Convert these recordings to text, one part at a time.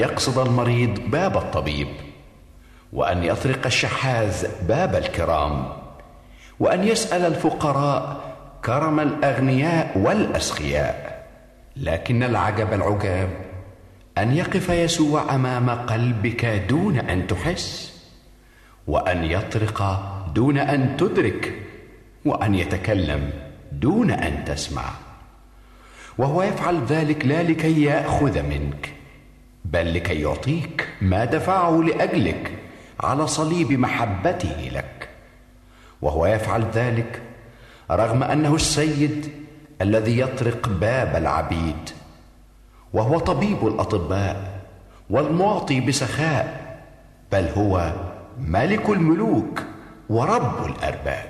يقصد المريض باب الطبيب وأن يطرق الشحاذ باب الكرام وأن يسأل الفقراء كرم الأغنياء والأسخياء لكن العجب العجاب أن يقف يسوع أمام قلبك دون أن تحس وأن يطرق دون أن تدرك وأن يتكلم دون أن تسمع وهو يفعل ذلك لا لكي يأخذ منك. بل لكي يعطيك ما دفعه لأجلك على صليب محبته لك. وهو يفعل ذلك رغم أنه السيد الذي يطرق باب العبيد. وهو طبيب الأطباء والمعطي بسخاء بل هو ملك الملوك ورب الأرباب.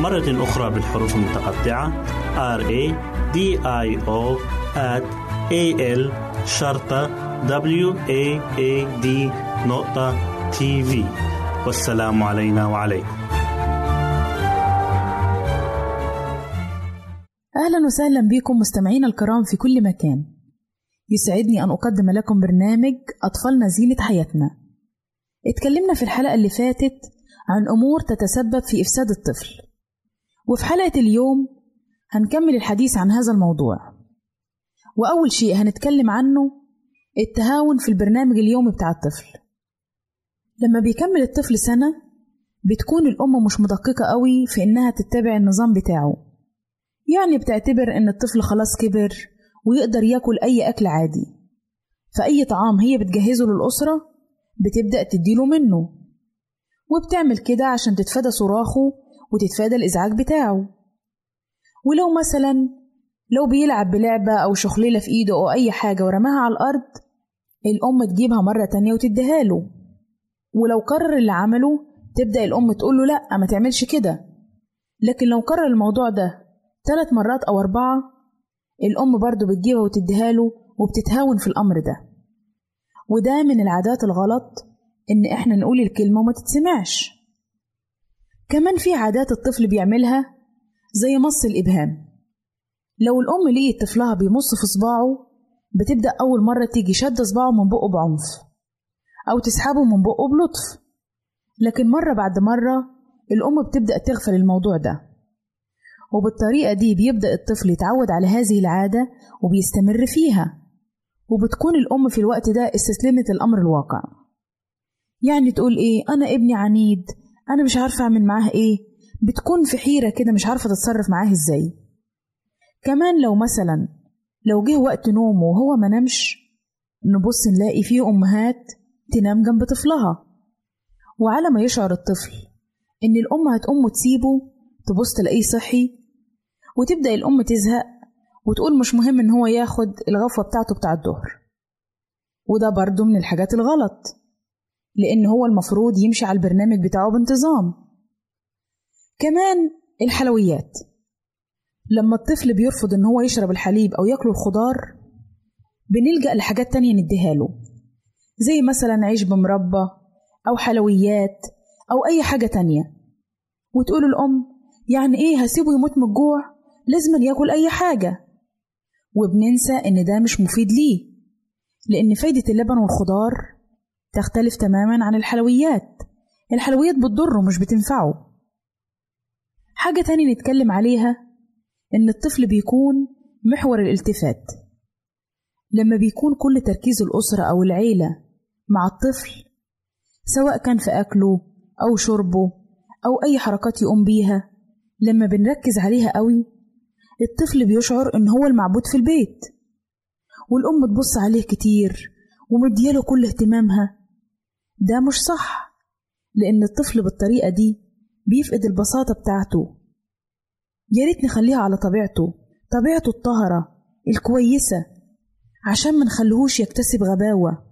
مرة أخرى بالحروف المتقطعة. R A D I O at A L شرطة W A A D نقطة تي في والسلام علينا وعليكم. أهلا وسهلا بكم مستمعينا الكرام في كل مكان. يسعدني أن أقدم لكم برنامج أطفالنا زينة حياتنا. اتكلمنا في الحلقة اللي فاتت عن أمور تتسبب في إفساد الطفل. وفي حلقة اليوم هنكمل الحديث عن هذا الموضوع. وأول شيء هنتكلم عنه التهاون في البرنامج اليومي بتاع الطفل. لما بيكمل الطفل سنة بتكون الأم مش مدققة قوي في إنها تتبع النظام بتاعه. يعني بتعتبر إن الطفل خلاص كبر ويقدر ياكل أي أكل عادي. فأي طعام هي بتجهزه للأسرة بتبدأ تديله منه. وبتعمل كده عشان تتفادى صراخه وتتفادى الإزعاج بتاعه. ولو مثلا لو بيلعب بلعبة أو شخليلة في إيده أو أي حاجة ورماها على الأرض الأم تجيبها مرة تانية وتديها له. ولو كرر اللي عمله تبدأ الأم تقول له لأ ما تعملش كده. لكن لو كرر الموضوع ده ثلاث مرات أو أربعة الأم برضه بتجيبها وتديها له وبتتهاون في الأمر ده. وده من العادات الغلط إن إحنا نقول الكلمة وما تتسمعش. كمان في عادات الطفل بيعملها زي مص الإبهام. لو الأم لقيت طفلها بيمص في صباعه بتبدأ أول مرة تيجي شادة صباعه من بقه بعنف أو تسحبه من بقه بلطف. لكن مرة بعد مرة الأم بتبدأ تغفل الموضوع ده وبالطريقة دي بيبدأ الطفل يتعود على هذه العادة وبيستمر فيها وبتكون الأم في الوقت ده استسلمت الأمر الواقع. يعني تقول إيه؟ أنا ابني عنيد أنا مش عارفة أعمل معاه إيه. بتكون في حيرة كده مش عارفة تتصرف معاه إزاي. كمان لو مثلا لو جه وقت نومه وهو ما نامش نبص نلاقي فيه أمهات تنام جنب طفلها. وعلى ما يشعر الطفل إن الأم هتقوم وتسيبه تبص تلاقيه صحي وتبدأ الأم تزهق وتقول مش مهم إن هو ياخد الغفوة بتاعته بتاع الظهر. وده برضه من الحاجات الغلط. لأن هو المفروض يمشي على البرنامج بتاعه بانتظام. كمان الحلويات. لما الطفل بيرفض إن هو يشرب الحليب أو ياكل الخضار بنلجأ لحاجات تانية نديها له. زي مثلا عيش بمربى أو حلويات أو أي حاجة تانية. وتقول الأم يعني إيه هسيبه يموت من الجوع؟ لازم ياكل أي حاجة. وبننسى إن ده مش مفيد ليه. لأن فايدة اللبن والخضار تختلف تماما عن الحلويات. الحلويات بتضره مش بتنفعه. حاجة تانية نتكلم عليها إن الطفل بيكون محور الالتفات. لما بيكون كل تركيز الأسرة أو العيلة مع الطفل سواء كان في أكله أو شربه أو أي حركات يقوم بيها لما بنركز عليها قوي الطفل بيشعر إن هو المعبود في البيت. والأم تبص عليه كتير ومدياله كل اهتمامها ده مش صح لأن الطفل بالطريقة دي بيفقد البساطة بتاعته. يا ريت نخليها على طبيعته طبيعته الطاهرة الكويسة عشان منخليهوش يكتسب غباوة.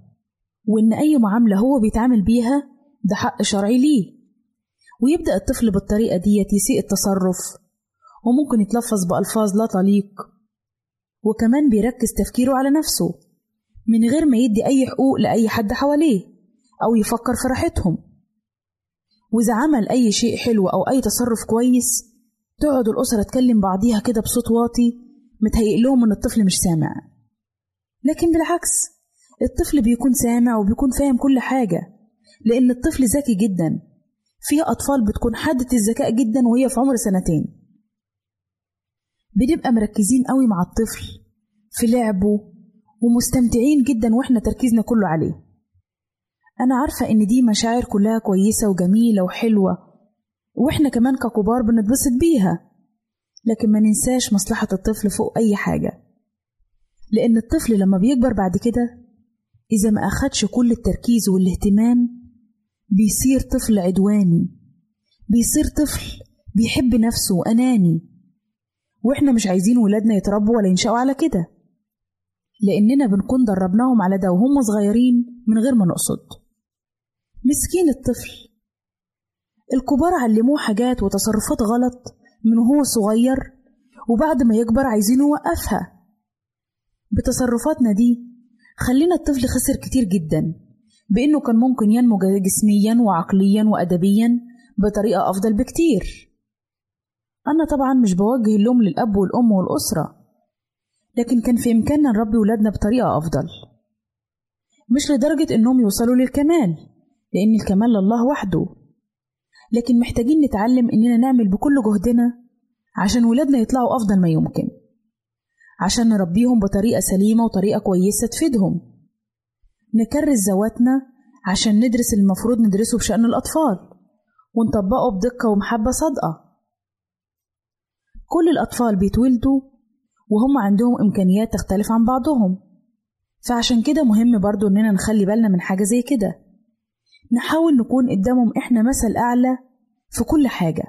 وإن أي معاملة هو بيتعامل بيها ده حق شرعي ليه. ويبدأ الطفل بالطريقة ديت يسيء التصرف وممكن يتلفظ بألفاظ لا تليق. وكمان بيركز تفكيره على نفسه من غير ما يدي أي حقوق لأي حد حواليه. أو يفكر في راحتهم. وإذا عمل أي شيء حلو أو أي تصرف كويس تقعد الأسرة تكلم بعضيها كده بصوت واطي متهيئ لهم إن الطفل مش سامع. لكن بالعكس الطفل بيكون سامع وبيكون فاهم كل حاجة لأن الطفل ذكي جدا. في أطفال بتكون حادة الذكاء جدا وهي في عمر سنتين. بنبقى مركزين قوي مع الطفل في لعبه ومستمتعين جدا وإحنا تركيزنا كله عليه. أنا عارفة إن دي مشاعر كلها كويسة وجميلة وحلوة وإحنا كمان ككبار بنتبسط بيها لكن ما ننساش مصلحة الطفل فوق أي حاجة لأن الطفل لما بيكبر بعد كده إذا ما أخدش كل التركيز والاهتمام بيصير طفل عدواني بيصير طفل بيحب نفسه وأناني وإحنا مش عايزين ولادنا يتربوا ولا ينشأوا على كده لأننا بنكون دربناهم على ده وهم صغيرين من غير ما نقصد. مسكين الطفل. الكبار علموه حاجات وتصرفات غلط من وهو صغير وبعد ما يكبر عايزين يوقفها بتصرفاتنا دي خلينا الطفل خسر كتير جدا بإنه كان ممكن ينمو جسميا وعقليا وأدبيا بطريقة أفضل بكتير. أنا طبعا مش بوجه اللوم للأب والأم والأسرة لكن كان في إمكاننا نربي ولادنا بطريقة أفضل مش لدرجة إنهم يوصلوا للكمال. لأن الكمال لله وحده. لكن محتاجين نتعلم إننا نعمل بكل جهدنا عشان ولادنا يطلعوا أفضل ما يمكن. عشان نربيهم بطريقة سليمة وطريقة كويسة تفيدهم. نكرس ذواتنا عشان ندرس المفروض ندرسه بشأن الأطفال. ونطبقه بدقة ومحبة صادقة. كل الأطفال بيتولدوا وهم عندهم إمكانيات تختلف عن بعضهم. فعشان كده مهم برضو إننا نخلي بالنا من حاجة زي كده. نحاول نكون قدامهم إحنا مثل أعلى في كل حاجة.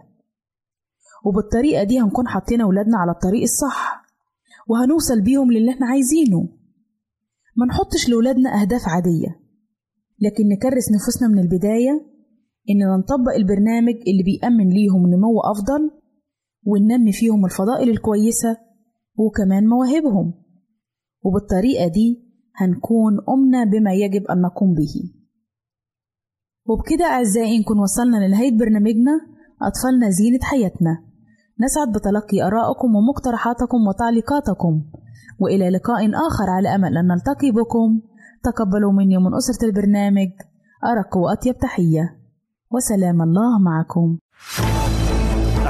وبالطريقة دي هنكون حاطين ولادنا على الطريق الصح وهنوصل بيهم للي إحنا عايزينه. ما نحطش لولادنا أهداف عادية لكن نكرس نفوسنا من البداية إننا نطبق البرنامج اللي بيأمن ليهم نمو أفضل وننمي فيهم الفضائل الكويسة وكمان مواهبهم. وبالطريقة دي هنكون قمنا بما يجب أن نقوم به. وبكده أعزائي نكون وصلنا لنهاية برنامجنا أطفالنا زينة حياتنا. نسعد بتلقي آرائكم ومقترحاتكم وتعليقاتكم. وإلى لقاء آخر على أمل أن نلتقي بكم. تقبلوا مني ومن أسرة البرنامج أرق وأطيب تحية. وسلام الله معكم.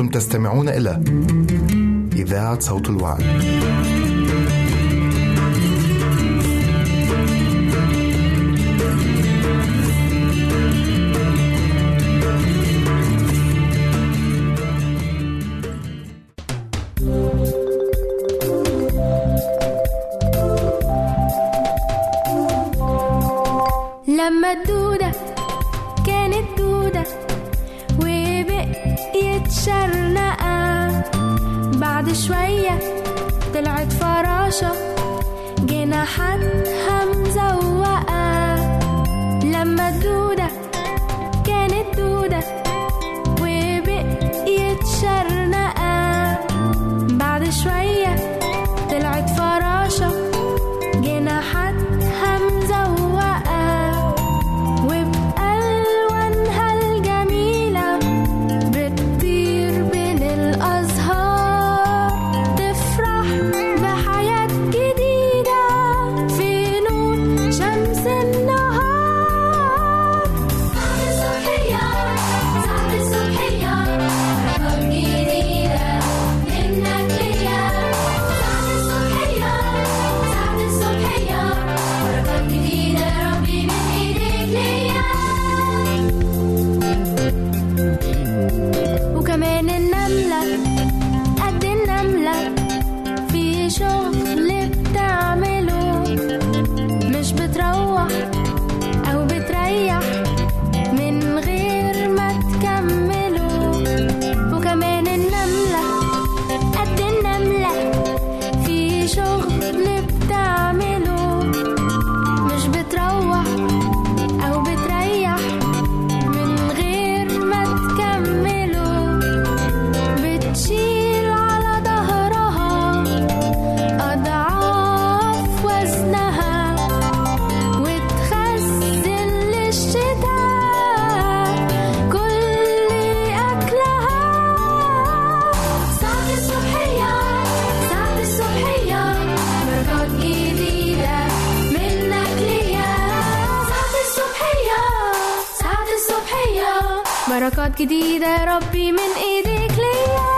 أنتم تستمعون إلى إذاعة صوت الوعد. لما الدودة 笑 جديدة ربي من إيديك ليا.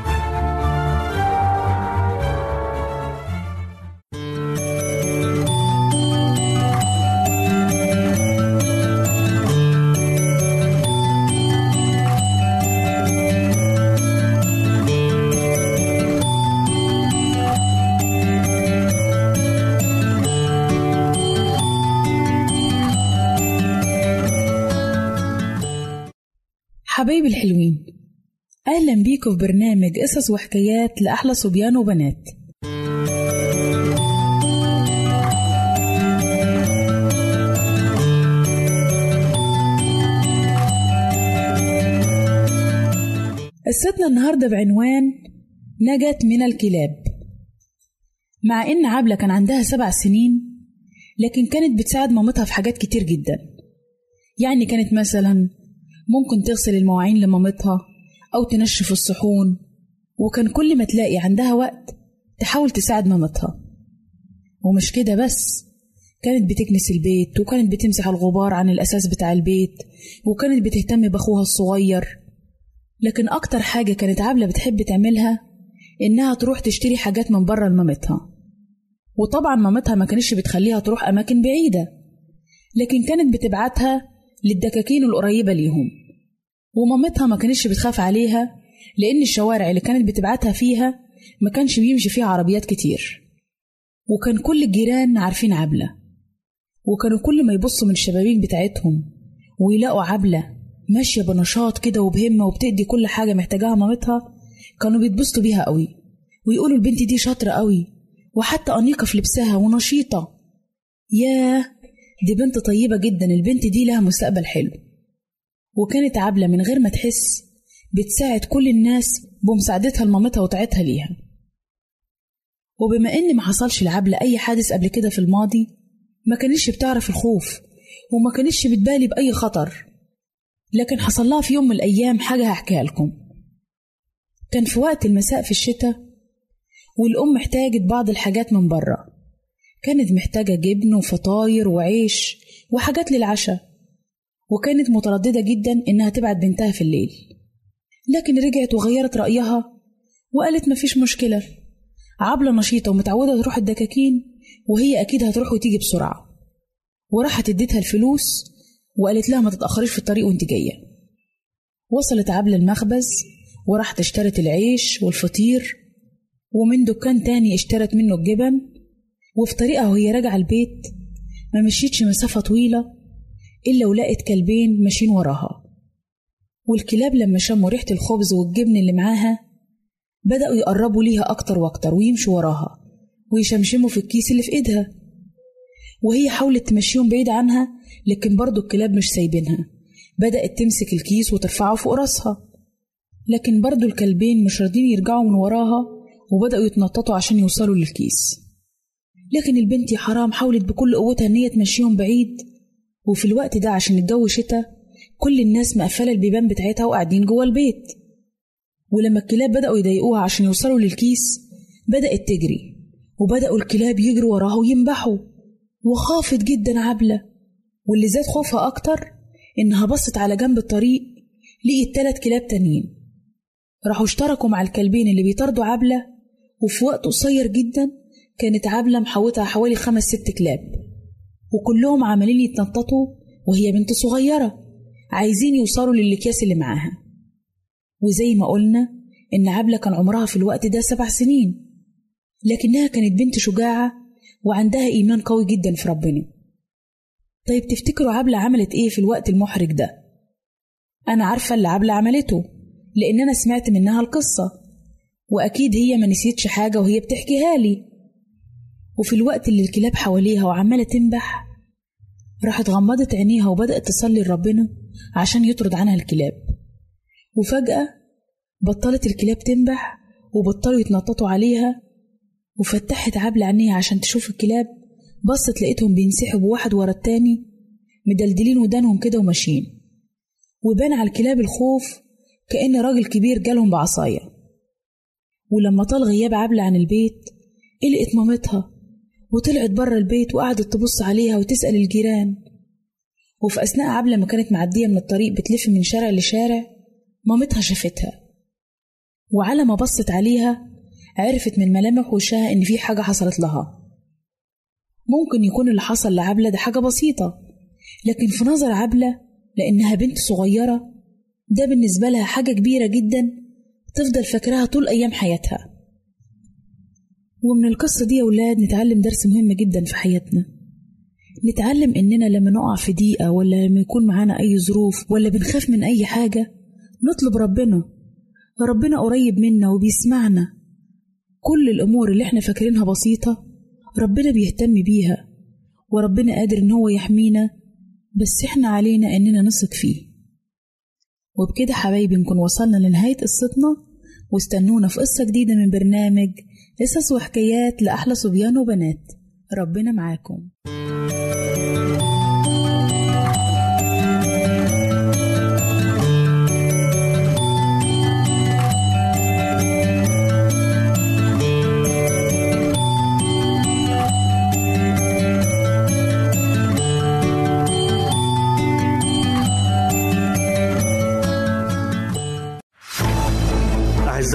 بيكم في برنامج قصص وحكايات لأحلى صبيان وبنات. قصتنا النهاردة بعنوان نجت من الكلاب. مع إن عبلة كان عندها سبع سنين لكن كانت بتساعد مامتها في حاجات كتير جدا. يعني كانت مثلا ممكن تغسل المواعين لمامتها أو تنشف الصحون. وكان كل ما تلاقي عندها وقت تحاول تساعد مامتها. ومش كده بس كانت بتكنس البيت وكانت بتمسح الغبار عن الأساس بتاع البيت وكانت بتهتم بأخوها الصغير. لكن أكتر حاجة كانت عبلة بتحب تعملها إنها تروح تشتري حاجات من بره لمامتها. وطبعا مامتها ما كانتش بتخليها تروح أماكن بعيدة لكن كانت بتبعتها للدكاكين القريبة ليهم. ومامتها ما كانتش بتخاف عليها لأن الشوارع اللي كانت بتبعتها فيها ما كانش بيمشي فيها عربيات كتير. وكان كل الجيران عارفين عبلة. وكانوا كل ما يبصوا من الشبابيك بتاعتهم ويلاقوا عبلة ماشية بنشاط كده وبهمة وبتدي كل حاجة محتاجاها مامتها كانوا بيتبسطوا بيها قوي. ويقولوا البنت دي شاطرة قوي وحتى أنيقة في لبسها ونشيطة. ياه! دي بنت طيبة جدا البنت دي لها مستقبل حلو. وكانت عبلة من غير ما تحس بتساعد كل الناس بمساعدتها لمامتها وطاعتها ليها. وبما إن ما حصلش لعبلة أي حادث قبل كده في الماضي ما كانتش بتعرف الخوف وما كانتش بتبالي بأي خطر. لكن حصل لها في يوم من الأيام حاجة هحكيها لكم. كان في وقت المساء في الشتاء والأم احتاجت بعض الحاجات من بره كانت محتاجة جبن وفطاير وعيش وحاجات للعشاء. وكانت مترددة جدا إنها تبعت بنتها في الليل. لكن رجعت وغيرت رأيها وقالت مفيش مشكلة. عبلة نشيطة ومتعودة تروح الدكاكين وهي أكيد هتروح وتيجي بسرعة. وراحت اديتها الفلوس وقالت لها ما تتأخريش في الطريق وانت جاية. وصلت عبلة المخبز وراحت اشترت العيش والفطير ومن دكان تاني اشترت منه الجبن. وفي طريقها وهي راجعة البيت ما مشيتش مسافة طويلة إلا ولقت كلبين ماشيين وراها. والكلاب لما شموا ريحة الخبز والجبن اللي معاها بدأوا يقربوا ليها أكتر وأكتر ويمشوا وراها ويشمشموا في الكيس اللي في إيدها. وهي حاولت تمشيهم بعيد عنها لكن برضو الكلاب مش سايبينها. بدأت تمسك الكيس وترفعه فوق راسها. لكن برضو الكلبين مش راضيين يرجعوا من وراها وبدأوا يتنططوا عشان يوصلوا للكيس. لكن البنت يا حرام حاولت بكل قوتها إن هي تمشيهم بعيد وفي الوقت ده عشان الجو شتا كل الناس مقفلة البيبان بتاعتها وقاعدين جوه البيت. ولما الكلاب بدأوا يضايقوها عشان يوصلوا للكيس بدأت تجري وبدأوا الكلاب يجروا وراها وينبحوا. وخافت جدا عبلة واللي زاد خوفها أكتر إنها بصت على جنب الطريق لقيت تلات كلاب تانيين. راحوا اشتركوا مع الكلبين اللي بيطاردوا عبلة وفي وقت قصير جدا كانت عبلة محوطة حوالي خمس ست كلاب. وكلهم عمالين يتنططوا وهي بنت صغيرة عايزين يوصلوا للأكياس اللي معاها. وزي ما قلنا إن عبلة كان عمرها في الوقت ده سبع سنين لكنها كانت بنت شجاعة وعندها إيمان قوي جدا في ربنا. طيب تفتكروا عبلة عملت إيه في الوقت المحرج ده؟ أنا عارفة اللي عبلة عملته لأن أنا سمعت منها القصة وأكيد هي ما نسيتش حاجة وهي بتحكيها لي. وفي الوقت اللي الكلاب حواليها وعمالة تنبح راحت غمضت عينيها وبدأت تصلي لربنا عشان يطرد عنها الكلاب. وفجأة بطلت الكلاب تنبح وبطلوا يتنططوا عليها وفتحت عبلة عينيها عشان تشوف الكلاب بصت لقيتهم بينسحبوا واحد ورا التاني مدلدلين ودانهم كده وماشيين. وبان على الكلاب الخوف كأن راجل كبير جالهم بعصاية. ولما طال غياب عبلة عن البيت قلقت مامتها وطلعت بره البيت وقعدت تبص عليها وتسأل الجيران. وفي أثناء عبلة ما كانت معدية من الطريق بتلف من شارع لشارع مامتها شافتها. وعلى ما بصت عليها عرفت من ملامح وشها إن في حاجة حصلت لها. ممكن يكون اللي حصل لعبلة ده حاجة بسيطة لكن في نظر عبلة لأنها بنت صغيرة ده بالنسبة لها حاجة كبيرة جدا تفضل فاكراها طول أيام حياتها. ومن القصة دي يا ولاد نتعلم درس مهم جدا في حياتنا. نتعلم إننا لما نقع في ضيقة ولا لما يكون معانا أي ظروف ولا بنخاف من أي حاجة نطلب ربنا. ربنا قريب منا وبيسمعنا. كل الأمور اللي إحنا فاكرينها بسيطة ربنا بيهتم بيها وربنا قادر إن هو يحمينا بس إحنا علينا إننا نثق فيه. وبكده حبايبي نكون وصلنا لنهاية قصتنا واستنونا في قصة جديدة من برنامج قصص وحكايات لأحلى صبيان وبنات. ربنا معاكم.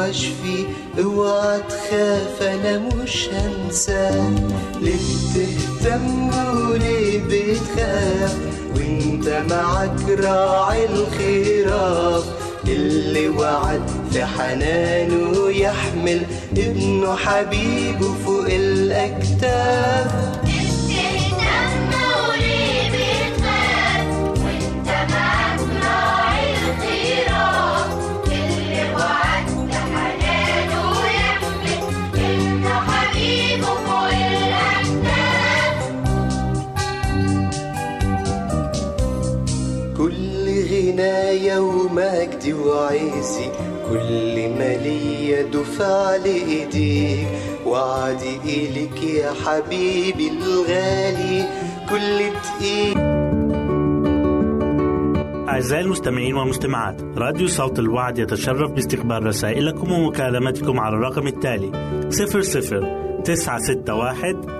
واشفي اوعى تخاف أنا مش هنساك ليه بتهتم وليه بتخاف. وانت معاك راعي الخراف. اللي وعد في حنانه يحمل ابنه حبيبه فوق الأكتاف. وعزي كل ما ليا دفع لإيديك. وعدي إليك يا حبيبي الغالي كل دقيق أعزائي المستمعين والمستمعات راديو صوت الوعد يتشرف باستقبال رسائلكم ومكالمتكم على الرقم التالي 00 961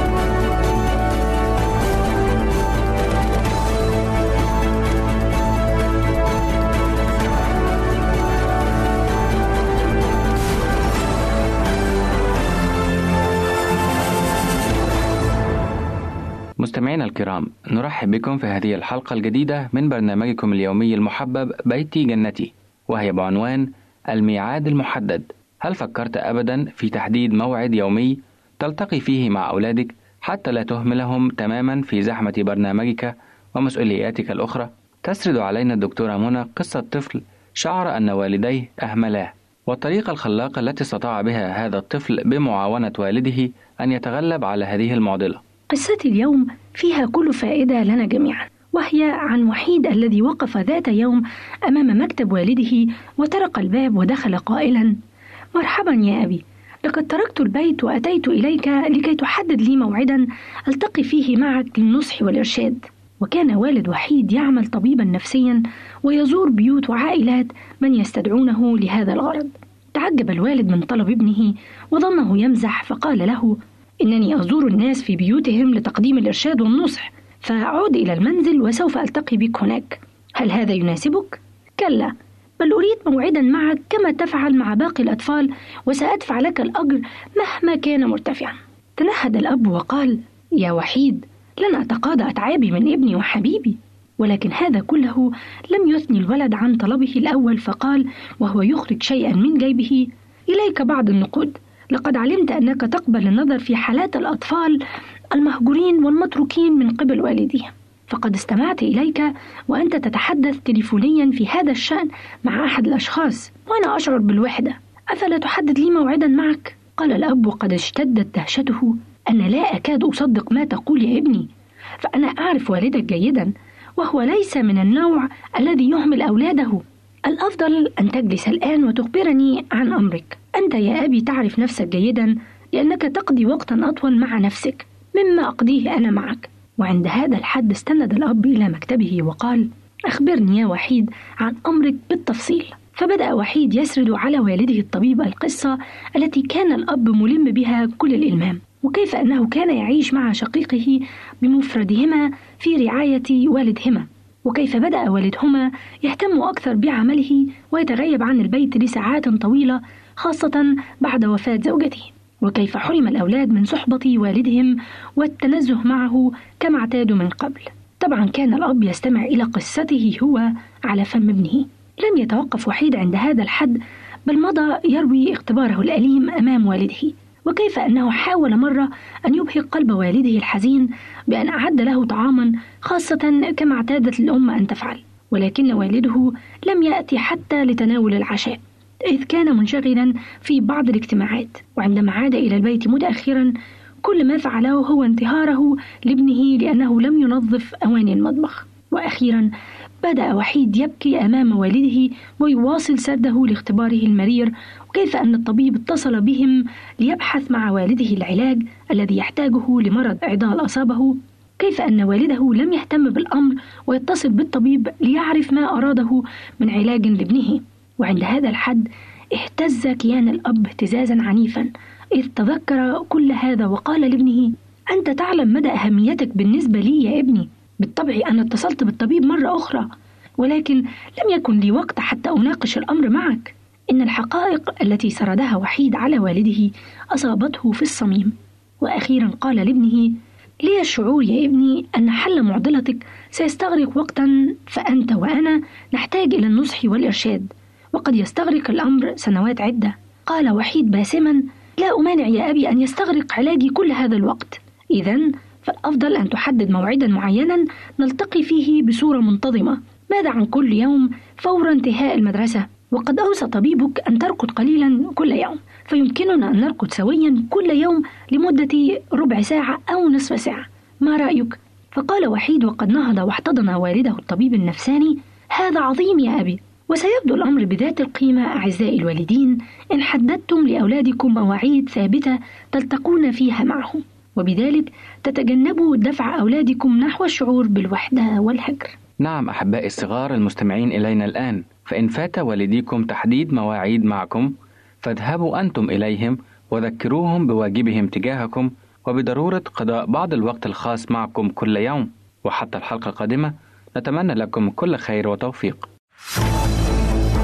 مستمعينا الكرام نرحب بكم في هذه الحلقة الجديدة من برنامجكم اليومي المحبب بيتي جنتي وهي بعنوان الميعاد المحدد. هل فكرت أبدا في تحديد موعد يومي تلتقي فيه مع أولادك حتى لا تهملهم تماما في زحمة برنامجك ومسؤولياتك الأخرى؟ تسرد علينا الدكتورة منى قصة طفل شعر أن والديه أهملاه. والطريقة الخلاقة التي استطاع بها هذا الطفل بمعاونة والده أن يتغلب على هذه المعضلة. قصتي اليوم فيها كل فائدة لنا جميعا وهي عن وحيد الذي وقف ذات يوم أمام مكتب والده وطرق الباب ودخل قائلا مرحبا يا أبي لقد تركت البيت وأتيت إليك لكي تحدد لي موعدا ألتقي فيه معك للنصح والإرشاد. وكان والد وحيد يعمل طبيبا نفسيا ويزور بيوت وعائلات من يستدعونه لهذا الغرض. تعجب الوالد من طلب ابنه وظنه يمزح فقال له إنني أزور الناس في بيوتهم لتقديم الإرشاد والنصح. فأعود إلى المنزل وسوف ألتقي بك هناك. هل هذا يناسبك؟ كلا بل أريد موعدا معك كما تفعل مع باقي الأطفال وسأدفع لك الأجر مهما كان مرتفعا. تنهد الأب وقال يا وحيد لن أتقاضى أتعابي من ابني وحبيبي. ولكن هذا كله لم يثني الولد عن طلبه الأول فقال وهو يخرج شيئا من جيبه. إليك بعض النقود. لقد علمت أنك تقبل النظر في حالات الأطفال المهجورين والمتروكين من قبل والديهم. فقد استمعت إليك وأنت تتحدث تليفونيا في هذا الشأن مع أحد الأشخاص وأنا أشعر بالوحدة. أفلا تحدد لي موعدا معك؟ قال الأب وقد اشتدت دهشته. أنا لا أكاد أصدق ما تقول يا ابني. فأنا أعرف والدك جيدا وهو ليس من النوع الذي يهمل أولاده. الأفضل أن تجلس الآن وتخبرني عن أمرك. أنت يا أبي تعرف نفسك جيدا لأنك تقضي وقتا أطول مع نفسك مما أقضيه أنا معك. وعند هذا الحد استند الأب إلى مكتبه وقال أخبرني يا وحيد عن أمرك بالتفصيل. فبدأ وحيد يسرد على والده الطبيب القصة التي كان الأب ملم بها كل الإلمام وكيف أنه كان يعيش مع شقيقه بمفردهما في رعاية والدهما. وكيف بدأ والدهما يهتم أكثر بعمله ويتغيب عن البيت لساعات طويلة خاصة بعد وفاة زوجته. وكيف حرم الأولاد من صحبة والدهم والتنزه معه كما اعتادوا من قبل. طبعا كان الأب يستمع إلى قصته هو على فم ابنه. لم يتوقف وحيد عند هذا الحد بل مضى يروي اختباره الأليم أمام والده. وكيف أنه حاول مرة أن يبهق قلب والده الحزين بأن أعد له طعاما خاصة كما اعتادت الأم أن تفعل. ولكن والده لم يأتي حتى لتناول العشاء. إذ كان منشغلا في بعض الاجتماعات وعندما عاد إلى البيت متأخرا كل ما فعله هو انتهاره لابنه لأنه لم ينظف أواني المطبخ. وأخيرا بدأ وحيد يبكي أمام والده ويواصل سرده لاختباره المرير وكيف أن الطبيب اتصل بهم ليبحث مع والده العلاج الذي يحتاجه لمرض عضال أصابه. كيف أن والده لم يهتم بالأمر ويتصل بالطبيب ليعرف ما أراده من علاج لابنه. وعند هذا الحد اهتز كيان الأب اهتزازا عنيفا إذ تذكر كل هذا وقال لابنه أنت تعلم مدى أهميتك بالنسبة لي يا ابني. بالطبع أنا اتصلت بالطبيب مرة أخرى ولكن لم يكن لي وقت حتى أناقش الأمر معك. إن الحقائق التي سردها وحيد على والده أصابته في الصميم. وأخيرا قال لابنه لي الشعور يا ابني أن حل معضلتك سيستغرق وقتا فأنت وأنا نحتاج إلى النصح والإرشاد. وقد يستغرق الأمر سنوات عدة. قال وحيد باسما لا أمانع يا أبي أن يستغرق علاجي كل هذا الوقت. إذا فالأفضل أن تحدد موعدا معينا نلتقي فيه بصورة منتظمة. ماذا عن كل يوم فور انتهاء المدرسة؟ وقد أوصى طبيبك أن ترقد قليلا كل يوم. فيمكننا أن نرقد سويا كل يوم لمدة ربع ساعة أو نصف ساعة. ما رأيك؟ فقال وحيد وقد نهض واحتضن والده الطبيب النفساني. هذا عظيم يا أبي. وسيبدو الأمر بذات القيمة أعزائي الوالدين إن حددتم لأولادكم مواعيد ثابتة تلتقون فيها معهم وبذلك تتجنبوا دفع أولادكم نحو الشعور بالوحدة والهجر. نعم أحبائي الصغار المستمعين إلينا الآن فإن فات والديكم تحديد مواعيد معكم فاذهبوا أنتم إليهم وذكروهم بواجبهم تجاهكم وبضرورة قضاء بعض الوقت الخاص معكم كل يوم وحتى الحلقة القادمة نتمنى لكم كل خير وتوفيق.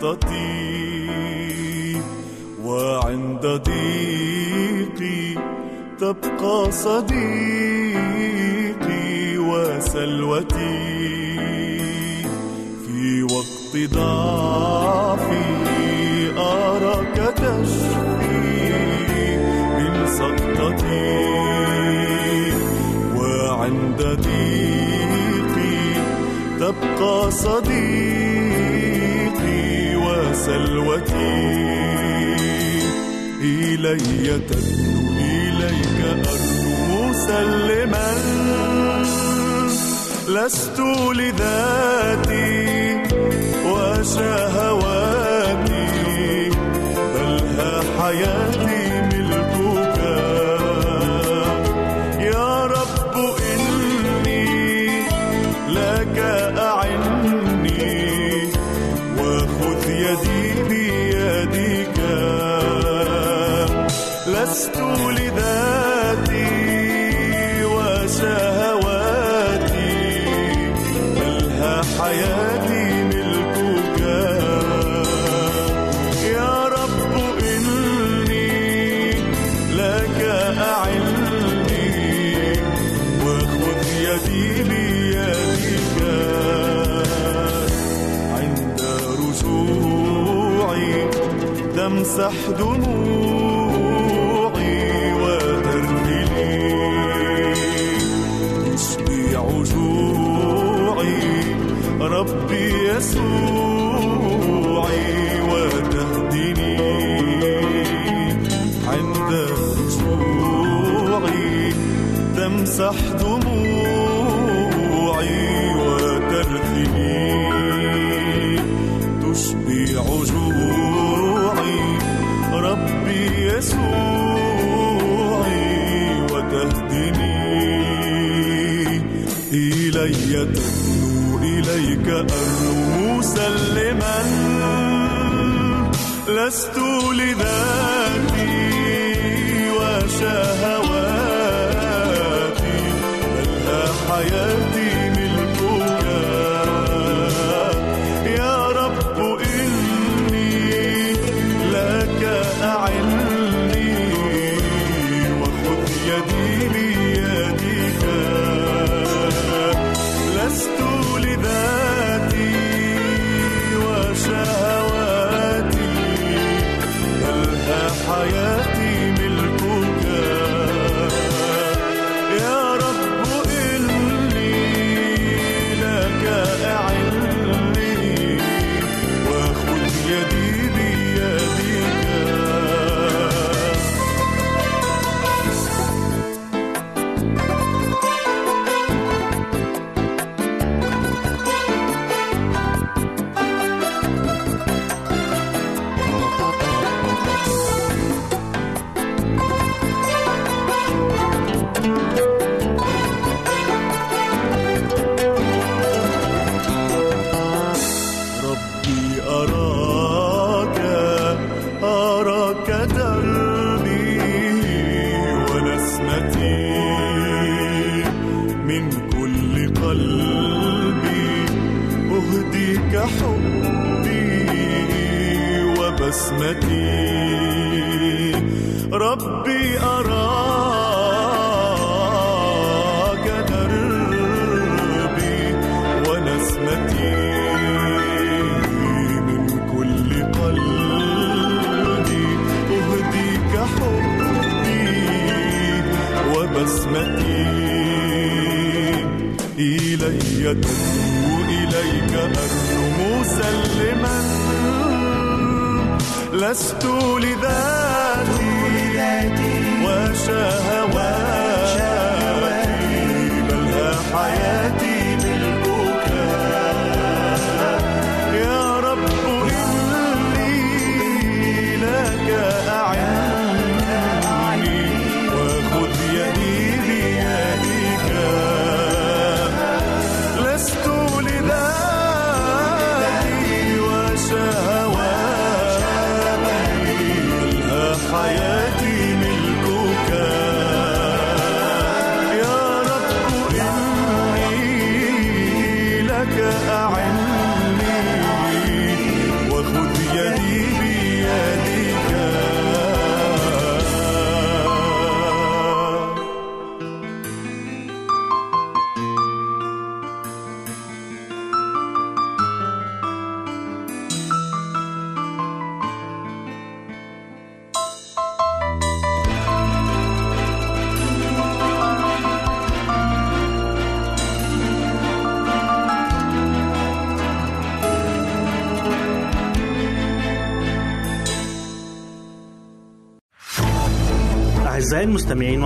سقطتي وعند ضيقي تبقى صديقي وسلوتي في وقت ضعفي أراك تشفي من سقطتي وعند ضيقي تبقى صديقي وسلوتي إلي تدنو إليك أرنو مسلما لست لذاتي وشهواتي بل حياتي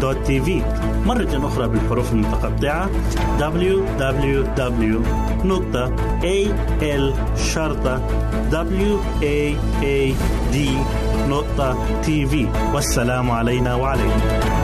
waad.tv مرة أخرى بالحروف المتقطعة. www.al والسلام علينا وعليكم.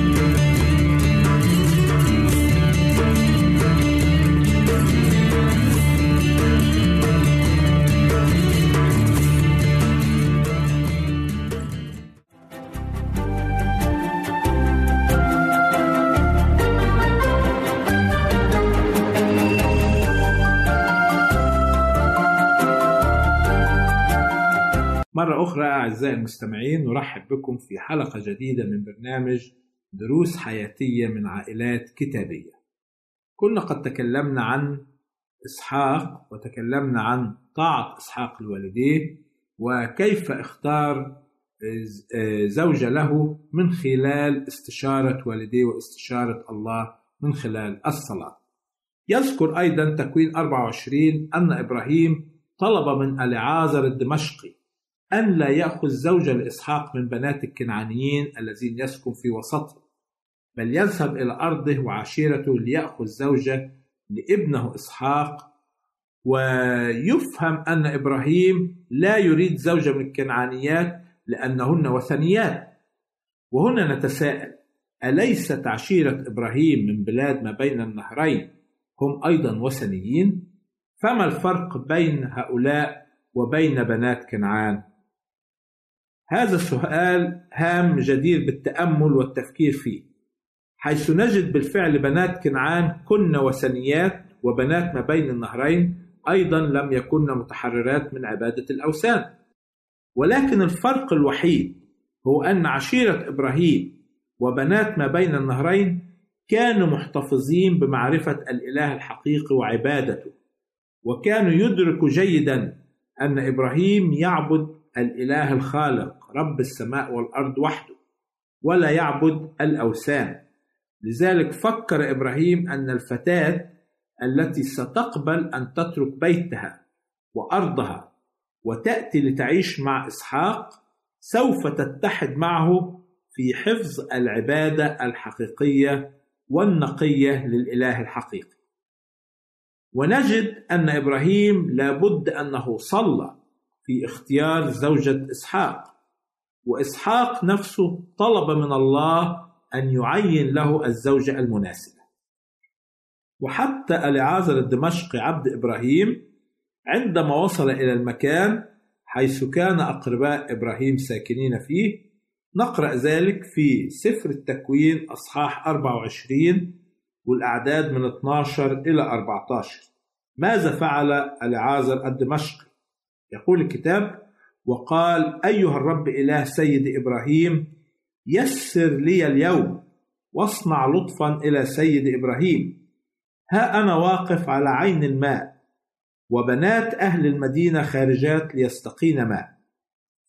مرة أخرى أعزائي المستمعين نرحب بكم في حلقة جديدة من برنامج دروس حياتية من عائلات كتابية. كنا قد تكلمنا عن إسحاق وتكلمنا عن طاعة إسحاق لوالديه وكيف اختار زوجة له من خلال استشارة والديه واستشارة الله من خلال الصلاة. يذكر أيضا تكوين 24 أن إبراهيم طلب من ألعازر الدمشقي أن لا يأخذ زوجة لإسحاق من بنات الكنعانيين الذين يسكن في وسطه بل يذهب إلى أرضه وعشيرته ليأخذ زوجة لابنه إسحاق ويفهم أن إبراهيم لا يريد زوجة من الكنعانيات لأنهن وثنيات وهنا نتساءل أليست عشيرة إبراهيم من بلاد ما بين النهرين هم أيضا وثنيين؟ فما الفرق بين هؤلاء وبين بنات كنعان؟ هذا السؤال هام جدير بالتأمل والتفكير فيه. حيث نجد بالفعل بنات كنعان كن وثنيات وبنات ما بين النهرين أيضا لم يكن متحررات من عبادة الأوثان. ولكن الفرق الوحيد هو أن عشيرة إبراهيم وبنات ما بين النهرين كانوا محتفظين بمعرفة الإله الحقيقي وعبادته وكانوا يدركوا جيدا أن إبراهيم يعبد الإله الخالق رب السماء والأرض وحده ولا يعبد الأوثان. لذلك فكر إبراهيم أن الفتاة التي ستقبل أن تترك بيتها وأرضها وتأتي لتعيش مع إسحاق سوف تتحد معه في حفظ العبادة الحقيقية والنقية للإله الحقيقي. ونجد أن إبراهيم لابد أنه صلى في اختيار زوجة إسحاق. وإسحاق نفسه طلب من الله أن يعين له الزوجة المناسبة. وحتى ألعازر الدمشقي عبد إبراهيم عندما وصل إلى المكان حيث كان أقرباء إبراهيم ساكنين فيه نقرأ ذلك في سفر التكوين أصحاح 24 والأعداد من 12 إلى 14 ماذا فعل ألعازر الدمشقي؟ يقول الكتاب وقال أيها الرب إله سيد إبراهيم يسر لي اليوم واصنع لطفا إلى سيد إبراهيم. ها أنا واقف على عين الماء وبنات أهل المدينة خارجات ليستقين ماء.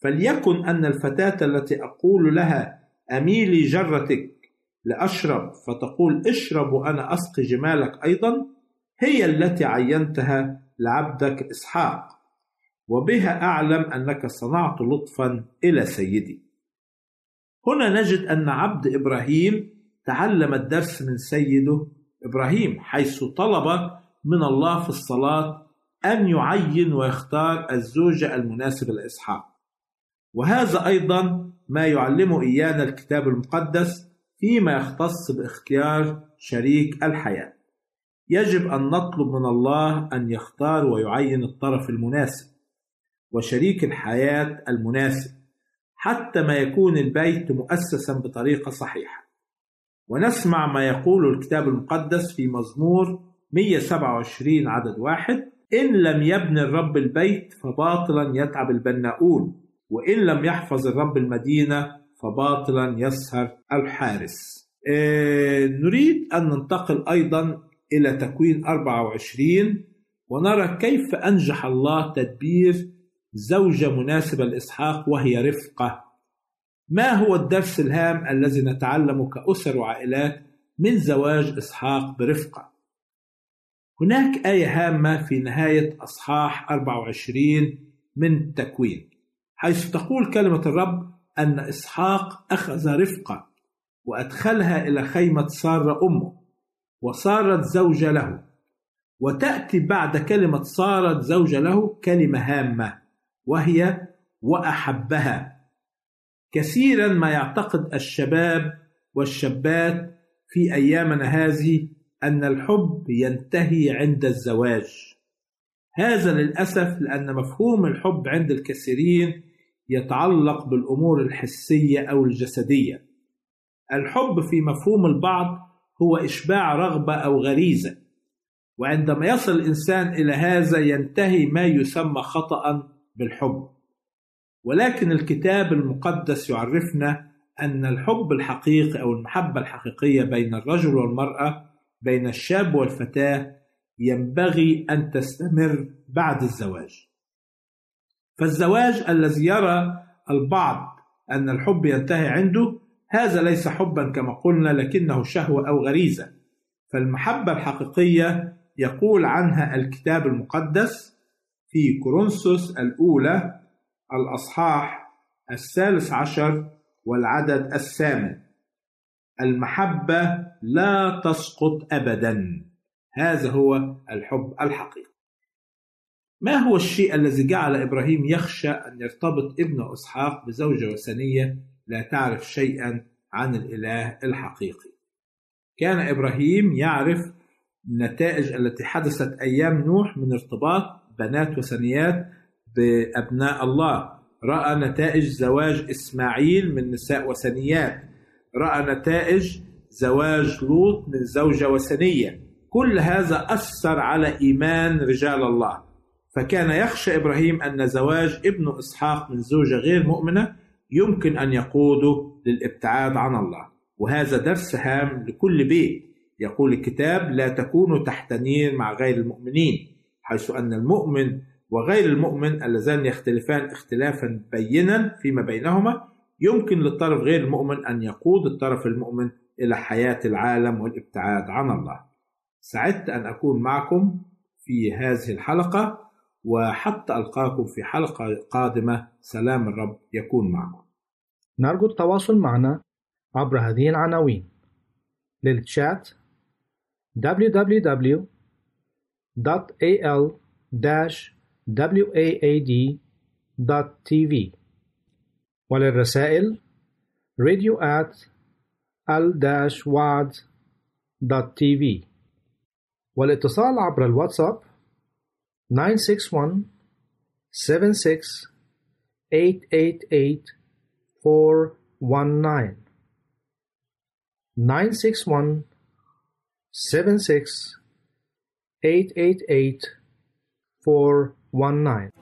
فليكن أن الفتاة التي أقول لها أميلي جرتك لأشرب فتقول اشرب وأنا أسقي جمالك أيضا هي التي عينتها لعبدك إسحاق. وبها أعلم أنك صنعت لطفا إلى سيدي. هنا نجد أن عبد إبراهيم تعلم الدرس من سيده إبراهيم حيث طلب من الله في الصلاة أن يعين ويختار الزوجة المناسبة لإسحاق. وهذا أيضا ما يعلمه إيانا الكتاب المقدس فيما يختص باختيار شريك الحياة. يجب أن نطلب من الله أن يختار ويعين الطرف المناسب. وشريك الحياة المناسب حتى ما يكون البيت مؤسسا بطريقة صحيحة. ونسمع ما يقوله الكتاب المقدس في مزمور 127 عدد واحد إن لم يبني الرب البيت فباطلا يتعب البناؤون وإن لم يحفظ الرب المدينة فباطلا يسهر الحارس. آه نريد أن ننتقل أيضا إلى تكوين 24 ونرى كيف أنجح الله تدبير زوجة مناسبة لإسحاق وهي رفقة. ما هو الدرس الهام الذي نتعلمه كأسر وعائلات من زواج إسحاق برفقة؟ هناك آية هامة في نهاية أصحاح 24 من التكوين حيث تقول كلمة الرب أن إسحاق أخذ رفقة وأدخلها إلى خيمة سارة أمه وصارت زوجة له. وتأتي بعد كلمة صارت زوجة له كلمة هامة. وهي وأحبها. كثيرا ما يعتقد الشباب والشابات في أيامنا هذه أن الحب ينتهي عند الزواج. هذا للأسف لأن مفهوم الحب عند الكثيرين يتعلق بالأمور الحسية أو الجسدية. الحب في مفهوم البعض هو إشباع رغبة أو غريزة وعندما يصل الإنسان إلى هذا ينتهي ما يسمى خطأ بالحب. ولكن الكتاب المقدس يعرفنا أن الحب الحقيقي أو المحبة الحقيقية بين الرجل والمرأة بين الشاب والفتاة ينبغي أن تستمر بعد الزواج. فالزواج الذي يرى البعض أن الحب ينتهي عنده هذا ليس حبا كما قلنا لكنه شهوة أو غريزة. فالمحبة الحقيقية يقول عنها الكتاب المقدس في كورنثوس الأولى الأصحاح الثالث عشر والعدد الثامن. المحبة لا تسقط أبدا. هذا هو الحب الحقيقي. ما هو الشيء الذي جعل إبراهيم يخشى أن يرتبط ابنه إسحاق بزوجة وثنية؟ لا تعرف شيئا عن الإله الحقيقي. كان إبراهيم يعرف النتائج التي حدثت أيام نوح من ارتباط بنات وثنيات بأبناء الله. رأى نتائج زواج إسماعيل من نساء وثنيات رأى نتائج زواج لوط من زوجة وثنية كل هذا أثر على إيمان رجال الله. فكان يخشى إبراهيم أن زواج ابن إسحاق من زوجة غير مؤمنة يمكن أن يقوده للابتعاد عن الله. وهذا درس هام لكل بيت. يقول الكتاب لا تكونوا تحت نير مع غير المؤمنين حيث أن المؤمن وغير المؤمن اللذان يختلفان اختلافا بينا فيما بينهما يمكن للطرف غير المؤمن أن يقود الطرف المؤمن إلى حياة العالم والابتعاد عن الله. سعدت أن أكون معكم في هذه الحلقة وحتى ألقاكم في حلقة قادمة. سلام الرب يكون معكم. نرجو التواصل معنا عبر هذه العناوين. للتشات www.al-waad.tv وللرسائل radio at al-waad.tv والاتصال عبر الواتساب 961 76 888 419 961 76 888 419